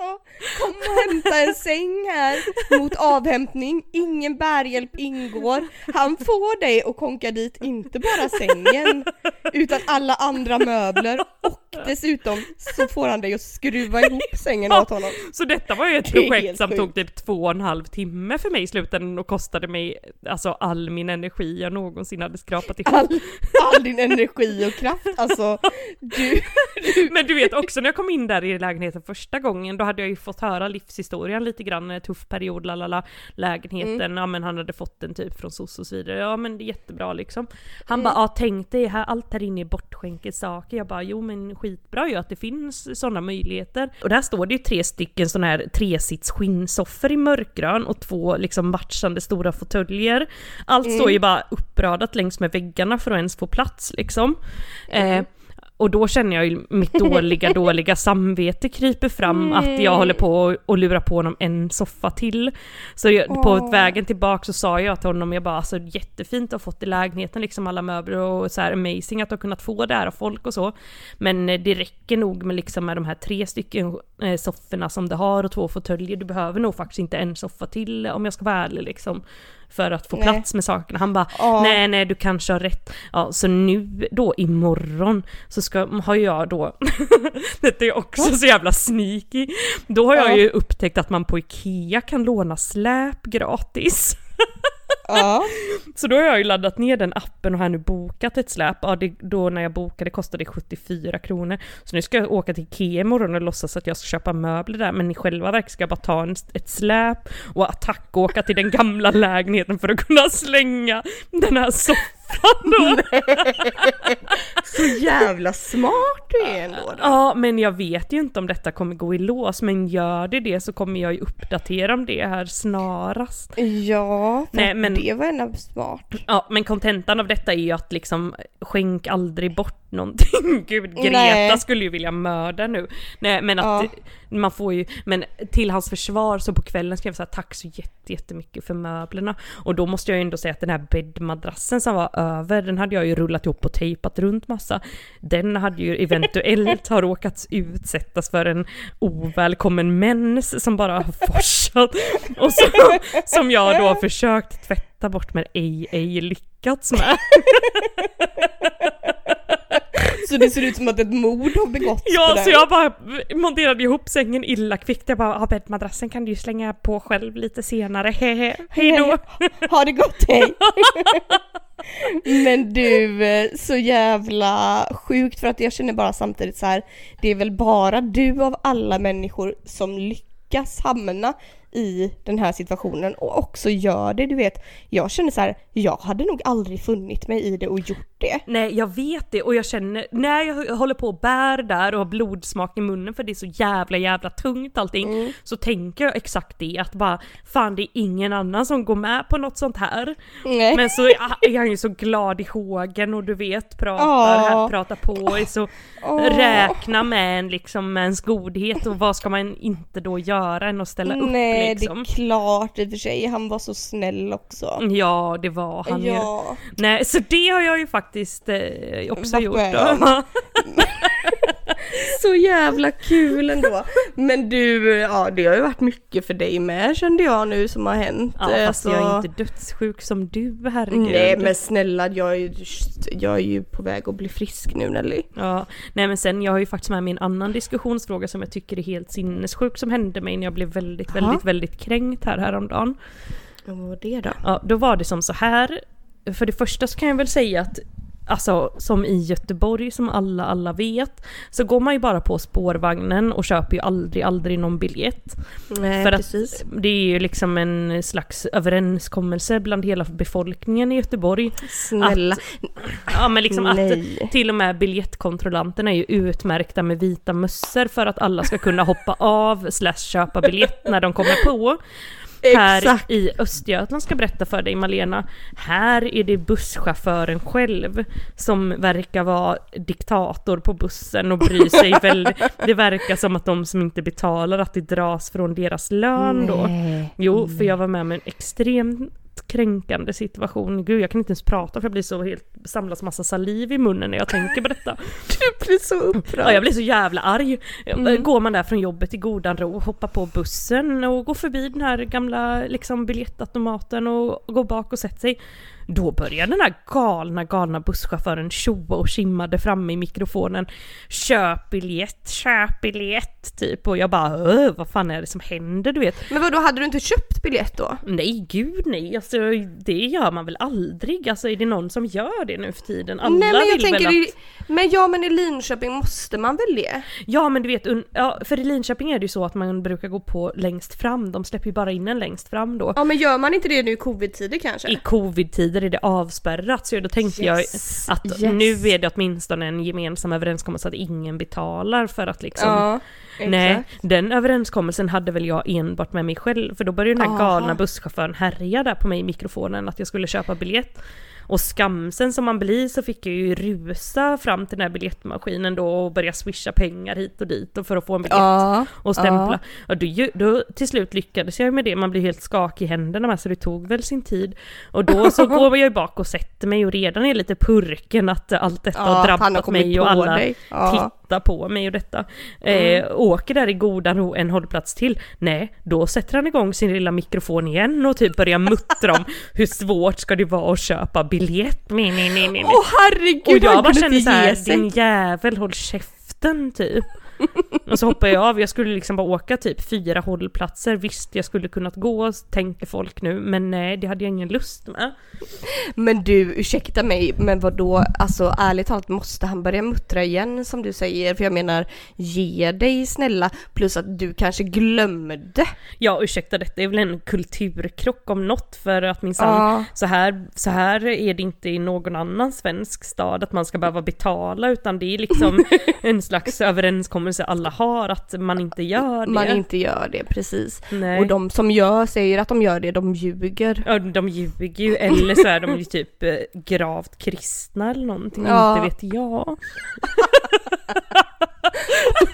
kom och hämta en säng här mot avhämtning, ingen bärhjälp ingår. Han får dig att konka dit inte bara sängen, utan alla andra möbler och dessutom så får han dig att skruva ihop sängen åt honom. Så detta var ju ett projekt som sjukt. tog typ två och en halv timme för mig i slutändan och kostade mig alltså all min energi jag någonsin hade skrapat ihop. All, all din energi och kraft, alltså du, Men du vet också när jag kom in där i lägenheten första gången, då hade jag ju fått höra livshistorien lite grann, en tuff period, lalala, lägenheten, Mm. ja men han hade fått den typ från SOS och så vidare, ja men det är jättebra liksom. Han Mm. bara, ja tänk dig, här, allt här inne är bortskänkade saker, jag bara, jo men skitbra ju att det finns sådana möjligheter. Och där står det ju tre stycken sådana här tresits skinnsoffor i mörkgrön och två liksom matchande stora fåtöljer. Allt Mm. står ju bara uppradat längs med väggarna för att ens få plats liksom. Mm. Eh, och då känner jag ju mitt dåliga, dåliga samvete kryper fram att jag håller på och, lurar på honom en soffa till. Så jag, på Åh. vägen tillbaka så sa jag till honom, jag bara alltså jättefint att ha fått i lägenheten liksom alla möbler och så här amazing att du har kunnat få det här av folk och så. Men eh, det räcker nog med liksom med de här tre stycken eh, sofforna som du har och två fåtöljer. Du behöver nog faktiskt inte en soffa till om jag ska vara ärlig liksom. För att få Nej. plats med sakerna. Han bara, Ja. nej nej du kanske har rätt. Ja så nu då imorgon så ska, har jag då, detta är också så jävla sneaky, då har jag Ja. ju upptäckt att man på IKEA kan låna släp gratis. Ja. Så då har jag ju laddat ner den appen och har nu bokat ett släp. Ja, det, då när jag bokade kostade det 74 kronor. Så nu ska jag åka till Ikea imorgon och låtsas att jag ska köpa möbler där. Men i själva verket ska jag bara ta en, ett släp och attackåka till den gamla lägenheten för att kunna slänga den här soffan då. Så jävla smart är ändå. Då. Ja, men jag vet ju inte om detta kommer gå i lås. Men gör det det så kommer jag ju uppdatera om det här snarast. Ja, för Nej, men- det var ändå smart. Ja, men kontentan av detta är ju att liksom skänk aldrig bort någonting. Gud, Greta Nej. skulle ju vilja mörda nu. Nej, men att Ja. man får ju, men till hans försvar så på kvällen skrev jag så här, tack så jätte, jättemycket för möblerna. Och då måste jag ju ändå säga att den här bäddmadrassen som var över, den hade jag ju rullat ihop och tejpat runt massa. Den hade ju eventuellt har råkat utsättas för en ovälkommen mens som bara har forsat. Och så, som jag då har försökt tvätta bort men ej, ej lyckats med. Så det ser ut som att ett mord har begåtts Ja, så jag bara monterade ihop sängen illa kvickt. Jag bara, ja bäddmadrassen kan du ju slänga på själv lite senare, hehe, hej då. Ha det gott, hej! Men du, eh, så jävla sjukt för att jag känner bara samtidigt så här. det är väl bara du av alla människor som lyckas hamna i den här situationen och också gör det, du vet. Jag känner så här, jag hade nog aldrig funnit mig i det och gjort det. Nej jag vet det och jag känner, när jag håller på och bär där och har blodsmak i munnen för det är så jävla jävla tungt allting. Så tänker jag exakt det att bara, fan det är ingen annan som går med på något sånt här. Nej. Men så är jag ju så glad i hågen och du vet pratar, Ja. här, pratar på och är så Åh. räkna med en liksom med ens godhet och vad ska man inte då göra än att ställa upp Nej, liksom. det är klart i och för sig. Han var så snäll också. Ja det var han ju. ja. Nej så det har jag ju faktiskt eh, också Varit gjort. Så jävla kul ändå. Men du, ja det har ju varit mycket för dig med kände jag nu som har hänt. Ja fast så- jag är inte dödssjuk som du herregud. Nej men snälla jag är, ju, jag är ju på väg att bli frisk nu Nelly. Ja, nej men sen jag har ju faktiskt med mig en annan diskussionsfråga som jag tycker är helt sinnessjuk som hände mig när jag blev väldigt, väldigt, väldigt kränkt här häromdagen. Och vad var det då? Ja, då var det som så här. För det första så kan jag väl säga att alltså som i Göteborg som alla, alla vet, så går man ju bara på spårvagnen och köper ju aldrig, aldrig någon biljett. Nej, För precis. att det är ju liksom en slags överenskommelse bland hela befolkningen i Göteborg. Snälla. Ja men liksom att Nej. till och med biljettkontrollanterna är ju utmärkta med vita mössor för att alla ska kunna hoppa av slash köpa biljett när de kommer på. Här Exakt. i Östergötland ska berätta för dig Malena, här är det busschauffören själv som verkar vara diktator på bussen och bryr sig väldigt. Det verkar som att de som inte betalar, att det dras från deras lön då. Nej. Jo, för jag var med om en kränkande situation. Gud, jag kan inte ens prata för jag blir så helt, samlas massa saliv i munnen när jag tänker på detta. Du blir så upprörd. Ja, jag blir så jävla arg. Mm. Går man där från jobbet i godan ro, hoppar på bussen och går förbi den här gamla liksom, biljettautomaten och går bak och sätter sig. Då börjar den här galna, galna busschauffören tjoa och skimmade framme i mikrofonen. Köp biljett, köp biljett, typ. Och jag bara "Åh, vad fan är det som händer, du vet? Men vad då hade du inte köpt biljett då? Nej, gud nej. Alltså, det gör man väl aldrig? Alltså är det någon som gör det nu för tiden? Alla Nej men jag vill tänker, väl i- men ja men i Linköping måste man väl det? Ja men du vet, ja, för i Linköping är det ju så att man brukar gå på längst fram, de släpper ju bara in en längst fram då. Ja men gör man inte det nu i covid-tider kanske? I covid-tider är det avspärrat så då tänkte Yes, jag att yes. nu är det åtminstone en gemensam överenskommelse att ingen betalar för att liksom Ja, Nej, den överenskommelsen hade väl jag enbart med mig själv för då började den här Aha. galna busschauffören härja där på mig i mikrofonen att jag skulle köpa biljett. Och skamsen som man blir så fick jag ju rusa fram till den här biljettmaskinen då och börja swisha pengar hit och dit och för att få en biljett Ja, och stämpla. Och då, då till slut lyckades jag med det, man blir helt skakig i händerna med så det tog väl sin tid. Och då så går jag ju bak och sätter mig och redan är lite purken att allt detta ja, har har drabbat kommit mig och alla dig. Ja. Tittar på mig och detta. Eh, åker där i godan ro en hållplats till. Nej, då sätter han igång sin lilla mikrofon igen och typ börjar muttra om hur svårt ska det vara att köpa biljett. Nej, nej, nej, nej. Åh herregud, Och jag han bara kunde kände inte så här, ge sig. din jävel håll käften typ. Och så hoppade jag av, jag skulle liksom bara åka typ fyra hållplatser, visst jag skulle kunnat gå tänker folk nu, men nej det hade jag ingen lust med. Men du, ursäkta mig, men vad då? Alltså ärligt talat måste han börja muttra igen som du säger? För jag menar, ge dig snälla. Plus att du kanske glömde. Ja ursäkta detta är väl en kulturkrock om något för att minsann Ja. så, här, så här är det inte i någon annan svensk stad att man ska behöva betala utan det är liksom en slags överenskommelse alla har att man inte gör det. Man inte gör det, precis. Nej. Och de som gör, säger att de gör det, de ljuger. Ja, de ljuger ju, eller så är de ju typ eh, gravt kristna eller någonting, Ja. inte vet jag.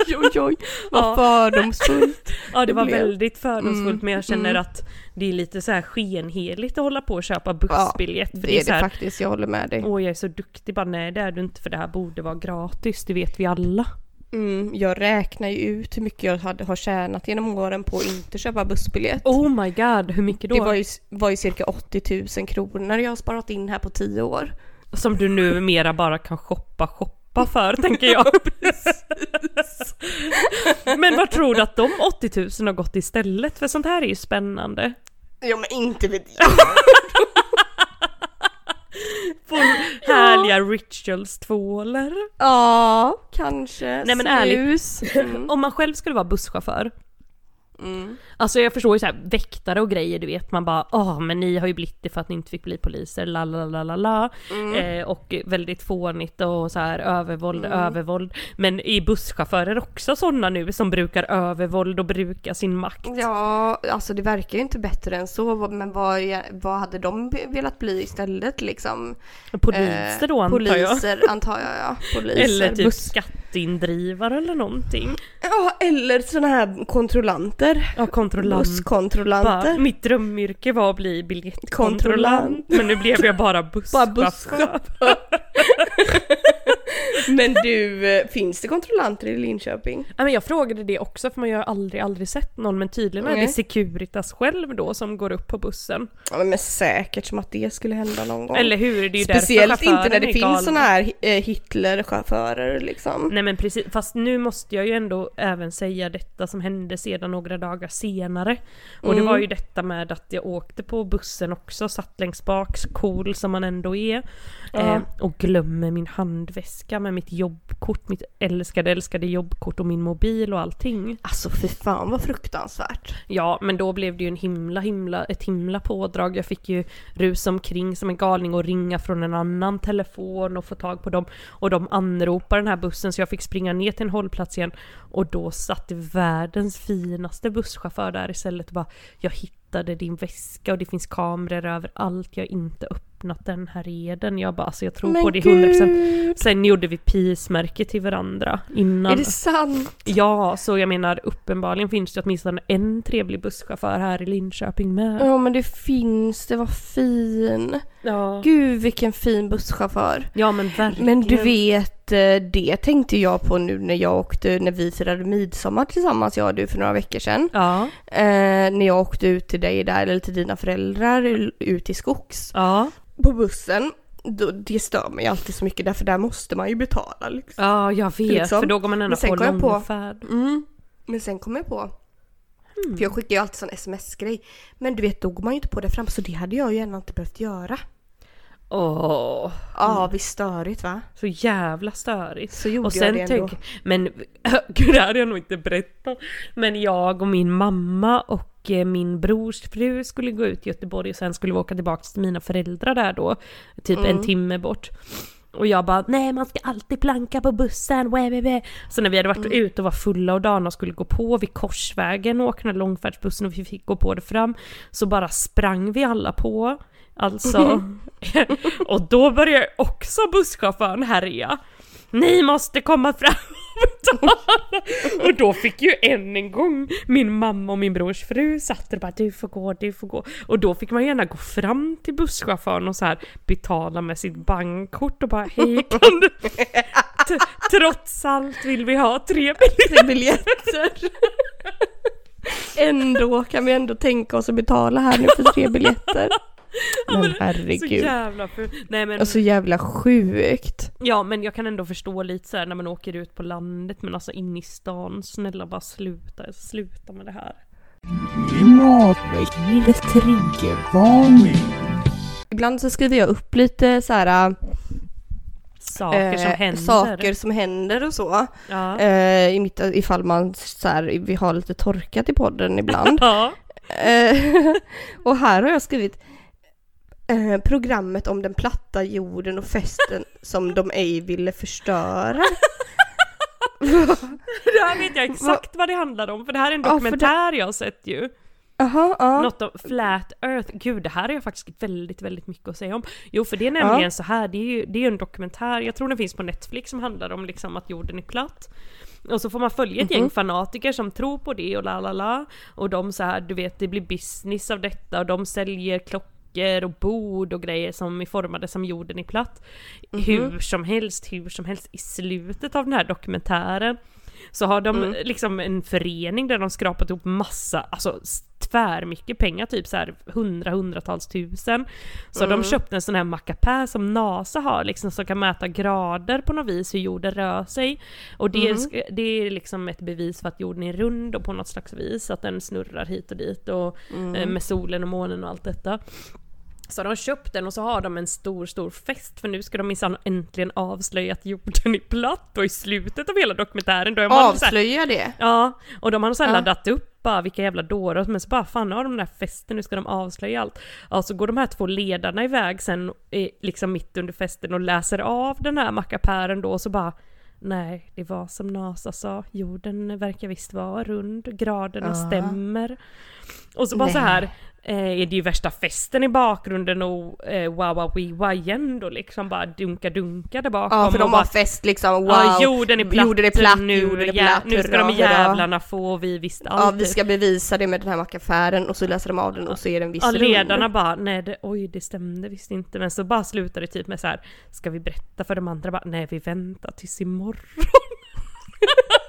Oj, oj, oj, vad Ja. fördomsfullt. Ja det var väldigt fördomsfullt Mm, men jag känner mm. att det är lite så här skenheligt att hålla på och köpa bussbiljett. för Det är så det här, faktiskt, jag håller med dig. Åh jag är så duktig, bara nej det är du inte för det här borde vara gratis, det vet vi alla. Mm, jag räknar ju ut hur mycket jag hade, har tjänat genom åren på att inte köpa bussbiljett. Oh my god, hur mycket då? Det var ju, var ju cirka 80 000 kronor jag har sparat in här på 10 år. Som du numera bara kan shoppa shoppa för tänker jag. men vad tror du att de 80 000 har gått istället? För sånt här är ju spännande. Ja men inte vet jag. Härliga rituals-tvålar. Ja, kanske. Nej, men ärligt. Mm. Om man själv skulle vara busschaufför, Mm. Alltså jag förstår ju så här, väktare och grejer du vet, man bara åh men ni har ju blivit det för att ni inte fick bli poliser, la la la la la. Eh, och väldigt fånigt och så här övervåld, övervåld. Men är busschaufförer också sådana nu som brukar övervåld och brukar sin makt? Ja, alltså det verkar ju inte bättre än så. Men vad, vad hade de velat bli istället liksom? Poliser då Eh, antar jag? Poliser antar jag ja. Poliser. Eller typ buss- skatteindrivare eller någonting. Ja, eller sådana här kontrollanter. Ja, kontrollant. Bara, Busskontrollanter. mitt drömyrke var att bli biljettkontrollant. Kontrollant. Men nu blev jag bara Bara busschaufför. Men du, eh, finns det kontrollanter i Linköping? Ja, men jag frågade det också för man har aldrig, aldrig sett någon men tydligen är det. Securitas själv då som går upp på bussen. Ja men säkert som att det skulle hända någon gång. Eller hur? Det är ju Speciellt inte när det finns såna här eh, Hitler-chaufförer liksom. Nej men precis, fast nu måste jag ju ändå även säga detta som hände sedan några dagar senare. Och det Mm. var ju detta med att jag åkte på bussen också, satt längst bak, cool som man ändå är. Ja. Eh, och glömmer min handväska med mitt jobbkort, mitt älskade älskade jobbkort och min mobil och allting. Alltså fy fan vad fruktansvärt. Ja, men då blev det ju en himla, himla, ett himla pådrag. Jag fick ju rusa omkring som en galning och ringa från en annan telefon och få tag på dem. Och de anropade den här bussen så jag fick springa ner till en hållplats igen. Och då satt världens finaste busschaufför där istället och bara Jag hittade din väska och det finns kameror överallt. Jag har inte öppnat den här eden. Jag bara alltså jag tror på det 100%. gud! Sen gjorde vi pismärke till varandra innan. Är det sant? Ja, så jag menar uppenbarligen finns det åtminstone en trevlig busschaufför här i Linköping med. Ja men det finns det, vad fin. Ja, Gud vilken fin busschaufför. ja men verkligen. Men du vet, eh, det tänkte jag på nu när jag åkte, när vi firade midsommar tillsammans, jag och du för några veckor sedan. Ja, Eh, när jag åkte ut till dig där, eller till dina föräldrar, ut i skogs. ja, På bussen, då, det stör mig alltid så mycket därför där måste man ju betala liksom. ja jag vet. Liksom. För då går man ändå på- långfärd. Mm. Men sen kom jag på, Mm. för jag skickar ju alltid sån sms-grej. Men du vet, då går man ju inte på det fram, så det hade jag ju ändå inte behövt göra. Åh, Ja, visst störigt va? så jävla störigt. Så gjorde Och jag sen det ändå. tänk, men gud det hade jag nog inte berättat. Men jag och min mamma och eh, min brors fru skulle gå ut i Göteborg och sen skulle vi åka tillbaka till mina föräldrar där då. Typ Mm. en timme bort. Och jag bara, nej man ska alltid planka på bussen, wä. Så när vi hade varit Mm. ute och var fulla och Dana skulle gå på vid korsvägen och åka den här långfärdsbussen och vi fick gå på det fram. Så bara sprang vi alla på. Alltså. och då började också busschauffören härja. Ni måste komma fram och betala! Och då fick ju än en gång min mamma och min brors fru satt där och bara du får gå, du får gå. Och då fick man gärna gå fram till busschauffören och så här betala med sitt bankkort och bara hej kan du... Trots allt vill vi ha tre biljetter. Tre biljetter. ändå kan vi ändå tänka oss att betala här nu för tre biljetter. Men Så herregud. jävla ful. Nej men, Alltså jävla sjukt. ja men jag kan ändå förstå lite så här när man åker ut på landet men alltså in i stan, snälla bara sluta, sluta med det här. Ibland så skriver jag upp lite så här Saker som eh, händer. saker som händer och så. Ja. Eh, i mitt, ifall man så här, vi har lite torkat i podden ibland. ja. Eh, och här har jag skrivit eh, programmet om den platta jorden och festen som de ej ville förstöra. Det här vet jag exakt vad det handlar om, för det här är en Ja, dokumentär jag har sett ju. Jaha, ja. Något om Flat Earth. Gud, det här har jag faktiskt väldigt, väldigt mycket att säga om. Jo, för det är nämligen Ja. så här, det är ju det är en dokumentär, jag tror den finns på Netflix, som handlar om liksom att jorden är platt. Och så får man följa ett gäng fanatiker som tror på det och la la la. Och de så här, du vet, det blir business av detta och de säljer klockor och bord och grejer som är formade som jorden är platt. Mhm. Hur som helst, hur som helst, i slutet av den här dokumentären så har de Mm. liksom en förening där de skrapat ihop massa, alltså tvär mycket pengar, typ så här hundra, hundratals tusen. Så Mm. de köpte en sån här mackapär som NASA har, liksom som kan mäta grader på något vis hur jorden rör sig. Och det, Mm. det är liksom ett bevis för att jorden är rund och på något slags vis, att den snurrar hit och dit och Mm. eh, med solen och månen och allt detta. Så har de köpt den och så har de en stor, stor fest för nu ska de minsann äntligen avslöja att jorden är platt och i slutet av hela dokumentären då är man så här, Avslöja det. Ja, och de har så här Ja. laddat upp bara vilka jävla dårar, men så bara fan har de den här festen, nu ska de avslöja allt. Ja, så går de här två ledarna iväg sen liksom mitt under festen och läser av den här mackapären då och så bara Nej, det var som NASA sa, jorden verkar visst vara rund, graderna Ja. stämmer. Och så bara så Nej. här, eh, är det ju värsta festen i bakgrunden och eh, wow wow wee wow igen då liksom bara dunka dunka där bakom. Ja för de har bara, fest liksom, wow! Ja, jorden är platt, jorden är platt, nu, jorden är platt, nu ska de jävlarna få och vi visste allt. Ja vi typ. ska bevisa det med den här mackaffären och så läser de av den och så är det en viss Ja, ledarna bara, nej det, oj det stämde visst inte, men så bara slutar det typ med så här, ska vi berätta för de andra bara, nej vi väntar tills imorgon.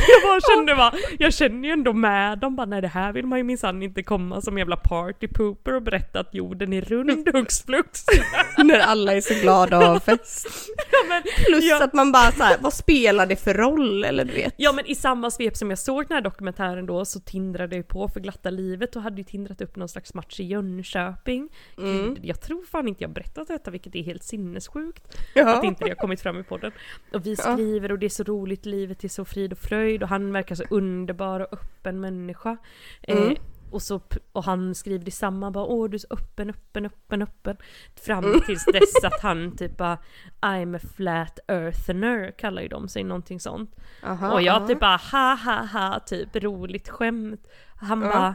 jag bara kände bara, jag känner ju ändå med dem bara, nej det här vill man ju minsann inte komma som jävla party pooper och berätta att jorden är rund hux flux. När alla är så glada och har fest. men, Plus ja. att man bara så här, vad spelar det för roll eller du vet? Ja men i samma svep som jag såg den här dokumentären då så tindrade jag ju på för glatta livet och hade ju tindrat upp någon slags match i Jönköping. Gud, jag tror fan inte jag berättat detta vilket är helt sinnessjukt. Ja. Att inte det har kommit fram i podden. Och vi skriver och det är så roligt, livet är så frid och fröjd och han verkar så underbar och öppen människa. Eh, och, så, och han skriver detsamma bara åh du är så öppen, öppen, öppen, öppen. Fram tills dess att han typ bara I'm a flat earthener kallar ju de sig någonting sånt. Aha, och jag aha. typ bara ha ha ha typ roligt skämt. Han bara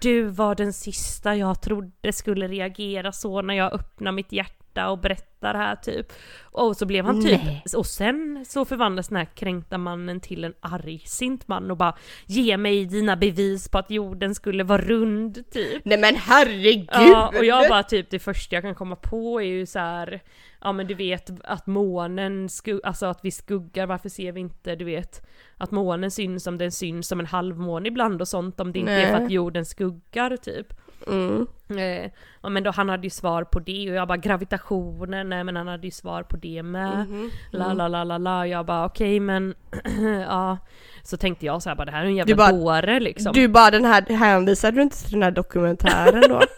du var den sista jag trodde skulle reagera så när jag öppnar mitt hjärta och berättar här typ. Och så blev han typ, Nej. och sen så förvandlas den här kränkta mannen till en argsint man och bara ge mig dina bevis på att jorden skulle vara rund typ. Nej men herregud! Ja, och jag bara typ det första jag kan komma på är ju så här. ja men du vet att månen, alltså att vi skuggar, varför ser vi inte, du vet, att månen syns som den syns som en halvmåne ibland och sånt om det inte är för Nej. att jorden skuggar typ. Mm. Eh, ja men då han hade ju svar på det och jag bara gravitationen, nej men han hade ju svar på det med. Mhm. La la la la la, jag bara okej men ja. Så tänkte jag så här bara det här är en jävla bara- dåre liksom. Du bara den här, hänvisade du inte till den här dokumentären då?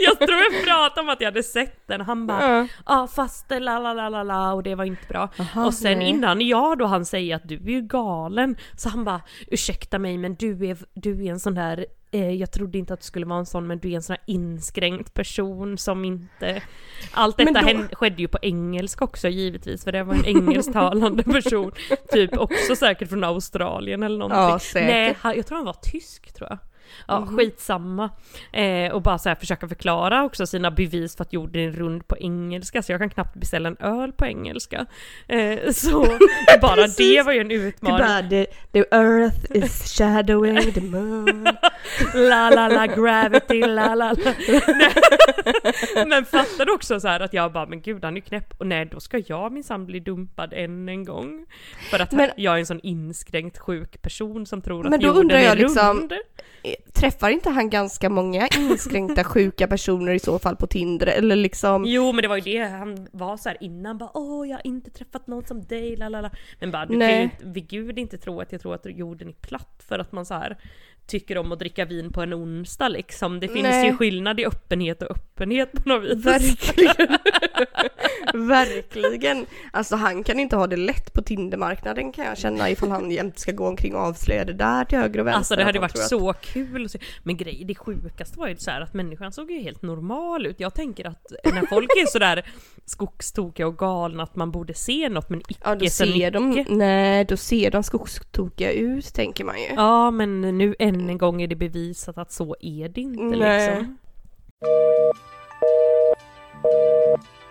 Jag tror jag pratade om att jag hade sett den, han bara Ja. Ja fast la la la la la och det var inte bra. Aha, och sen nej. innan jag då han säger att du är ju galen, så han bara ursäkta mig men du är, du är en sån där jag trodde inte att du skulle vara en sån men du är en sån här inskränkt person som inte... Allt detta då- skedde ju på engelska också givetvis för det var en engelsktalande person. Typ också säkert från Australien eller någonting. Ja, säkert. Nej, jag tror han var tysk tror jag. Ja, skitsamma. Eh, och bara så här försöka förklara också sina bevis för att jorden är rund på engelska, så jag kan knappt beställa en öl på engelska. Eh, så bara det var ju en Du utmaning. bara, the, the earth is shadowing the moon. La la la gravity, la la la. Men fattar du också så här att jag bara, men gud han är ju knäpp och nej då ska jag minsann bli dumpad än en gång. För att Men- jag är en sån inskränkt sjuk person som tror Men att då jorden undrar jag liksom- rund. Träffar inte han ganska många inskränkta sjuka personer i så fall på Tinder eller liksom? Jo men det var ju det han var så här innan bara åh jag har inte träffat någon som dig la la la. Men bara du kan Nej. ju inte, vid gud inte tro att jag tror att jorden är platt för att man så här tycker om att dricka vin på en onsdag liksom. Det finns Nej. ju skillnad i öppenhet och öppenhet på något vis. Verkligen. Verkligen. Alltså han kan inte ha det lätt på Tindermarknaden kan jag känna ifall han jämt ska gå omkring och avslöja det där till höger och vänster. Alltså det hade varit att- så kul att se. Men grej, det sjukaste var ju så här att människan såg ju helt normal ut. Jag tänker att när folk är sådär skogstokiga och galna att man borde se något men icke Ja då så ser de, mycket. nej då ser de skogstokiga ut tänker man ju. Ja men nu än en gång är det bevisat att så är det inte Nej. liksom.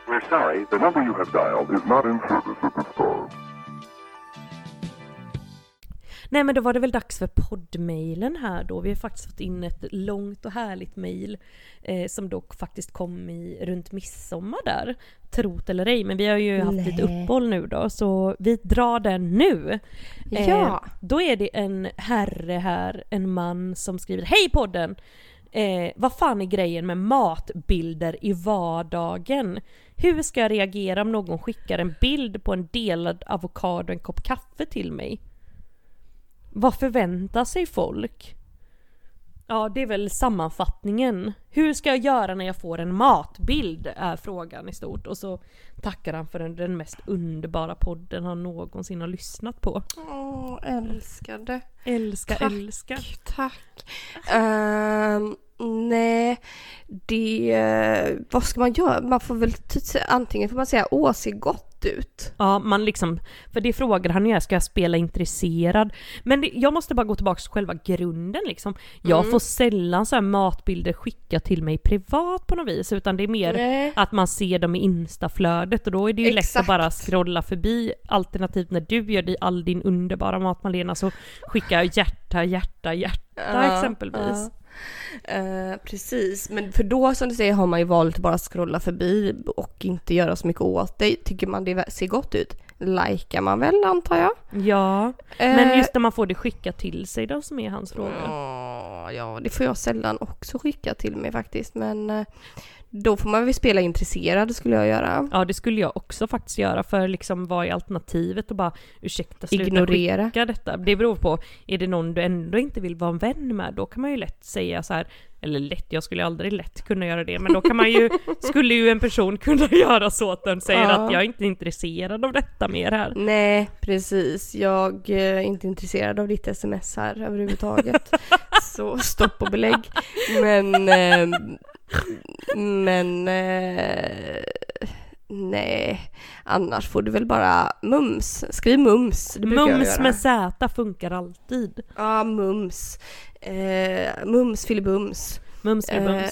We're sorry, the number you have dialed is not in service at this time. Nej men då var det väl dags för poddmailen här då. Vi har faktiskt fått in ett långt och härligt mail eh, som dock faktiskt kom i runt midsommar där. Trot eller ej, men vi har ju haft lite Nej. uppehåll nu då så vi drar den nu. Eh, Ja. Då är det en herre här, en man som skriver Hej podden! Eh, vad fan är grejen med matbilder i vardagen? Hur ska jag reagera om någon skickar en bild på en delad avokado och en kopp kaffe till mig? Vad förväntar sig folk? Ja, det är väl sammanfattningen. Hur ska jag göra när jag får en matbild? Är frågan i stort. Och så tackar han för den, den mest underbara podden han någonsin har lyssnat på. Åh, älskade. Älska, Tack. älska. Tack. Ehm, nej, det... Vad ska man göra? Man får väl ty- antingen får man säga åh se gott gott ut. Ja, man liksom, för det frågar han ju, ska jag spela intresserad? Men det, jag måste bara gå tillbaka till själva grunden liksom. Jag Mm. får sällan så här matbilder skickat till mig privat på något vis, utan det är mer Nej. att man ser dem i instaflödet och då är det ju lätt Exakt. att bara scrolla förbi. Alternativt när du gör i all din underbara mat Malena så skickar jag hjärta, hjärta, hjärta Ja, exempelvis. ja. Eh, precis, men för då som du säger har man ju valt att bara scrolla förbi och inte göra så mycket åt det. Tycker man det ser gott ut, likar man väl antar jag. Ja, men Eh, just när man får det skickat till sig då som är hans fråga. Ja, ja, det får jag sällan också skicka till mig faktiskt. Men eh, då får man väl spela intresserad skulle jag göra. Ja det skulle jag också faktiskt göra för liksom vad är alternativet och bara ursäkta sluta Ignorera. skicka detta. Det beror på, är det någon du ändå inte vill vara en vän med då kan man ju lätt säga så här eller lätt, jag skulle aldrig lätt kunna göra det, men då kan man ju, skulle ju en person kunna göra så att den säger Ja. att jag är inte intresserad av detta mer här. Nej, precis. Jag eh, är inte intresserad av ditt sms här överhuvudtaget. Så stopp och belägg. Men, eh, men eh, nej, annars får du väl bara mums. Skriv mums. Mums med Z funkar alltid. Ja, mums. Eh, mums filibums. Mums med Eh.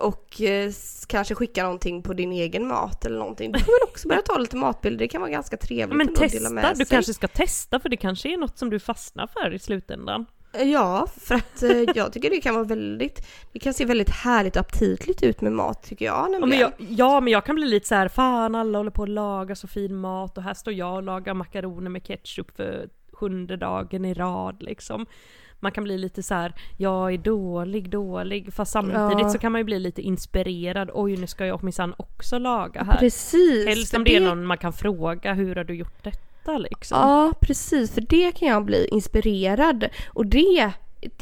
Och eh, kanske skicka någonting på din egen mat eller någonting. Du får väl också börja ta lite matbilder, det kan vara ganska trevligt Men ändå att dela testa, du kanske ska testa för det kanske är något som du fastnar för i slutändan. Ja, för att eh, jag tycker det kan vara väldigt, det kan se väldigt härligt och aptitligt ut med mat tycker jag Ja men jag, ja men jag kan bli lite så här, fan alla håller på att laga så fin mat och här står jag och lagar makaroner med ketchup för sjunde dagen i rad liksom. Man kan bli lite så här, jag är dålig, dålig, fast samtidigt Ja. så kan man ju bli lite inspirerad, oj nu ska jag minsann också laga här. Precis. Helst om det är någon man kan fråga, hur har du gjort detta liksom? Ja, precis. För det kan jag bli inspirerad. Och det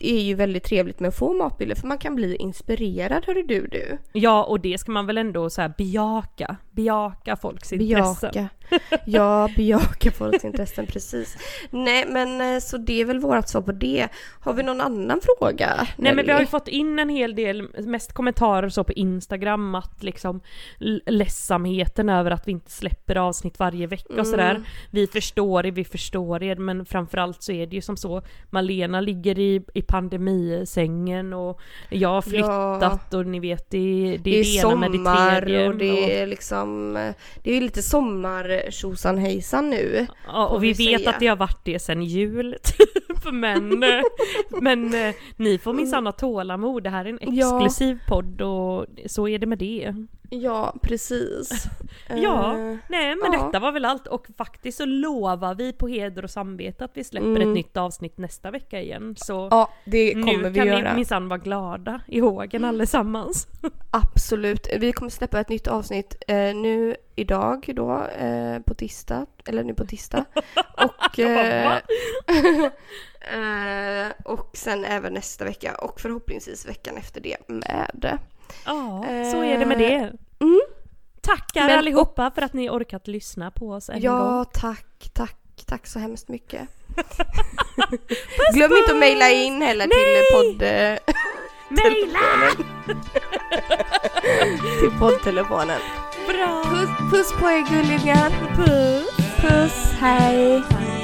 är ju väldigt trevligt med att få matbilder för man kan bli inspirerad, hörru du du. Ja och det ska man väl ändå så här bejaka, bejaka folks intressen. Bejaka. Ja, bejaka folks intressen, precis. Nej, men eh, så det är väl vårt svar på det. Har vi någon annan fråga? Nej men vi Nelly? har ju fått in en hel del, mest kommentarer så på Instagram att liksom ledsamheten över att vi inte släpper avsnitt varje vecka och sådär. Mm. Vi förstår er, vi förstår er men framförallt så är det ju som så Malena ligger i, i pandemisängen och jag har flyttat och ni vet det, det är Det det, är ena med det sommar tredje. och det är liksom, eh, det är lite sommar tjosan hejsan nu. Ja, och vi vi vet säga. att det har varit det sen jul. typ. men men eh, ni får minsann ha tålamod. Det här är en Ja. exklusiv podd och så är det med det. Ja, precis. Ja, Eh, nej men ja. detta var väl allt och faktiskt så lovar vi på heder och samvete att vi släpper Mm. ett nytt avsnitt nästa vecka igen. Så Ja, det kommer nu vi kan göra. ni minsann vara glada i hågen allesammans. Absolut. Vi kommer släppa ett nytt avsnitt eh, nu idag då eh, på tisdag, eller nu på tisdag. Och, eh, eh, och sen även nästa vecka och förhoppningsvis veckan efter det med. Ja, så är det med det. Mm. Tackar Men- allihopa för att ni orkat lyssna på oss en gång. Ja, tack, tack, tack så hemskt mycket. Glöm inte att mejla in heller till podd... eh, Mejla! till poddtelefonen. Bra! Puss, puss på er gullingar. Puss! Puss, hej. Hej.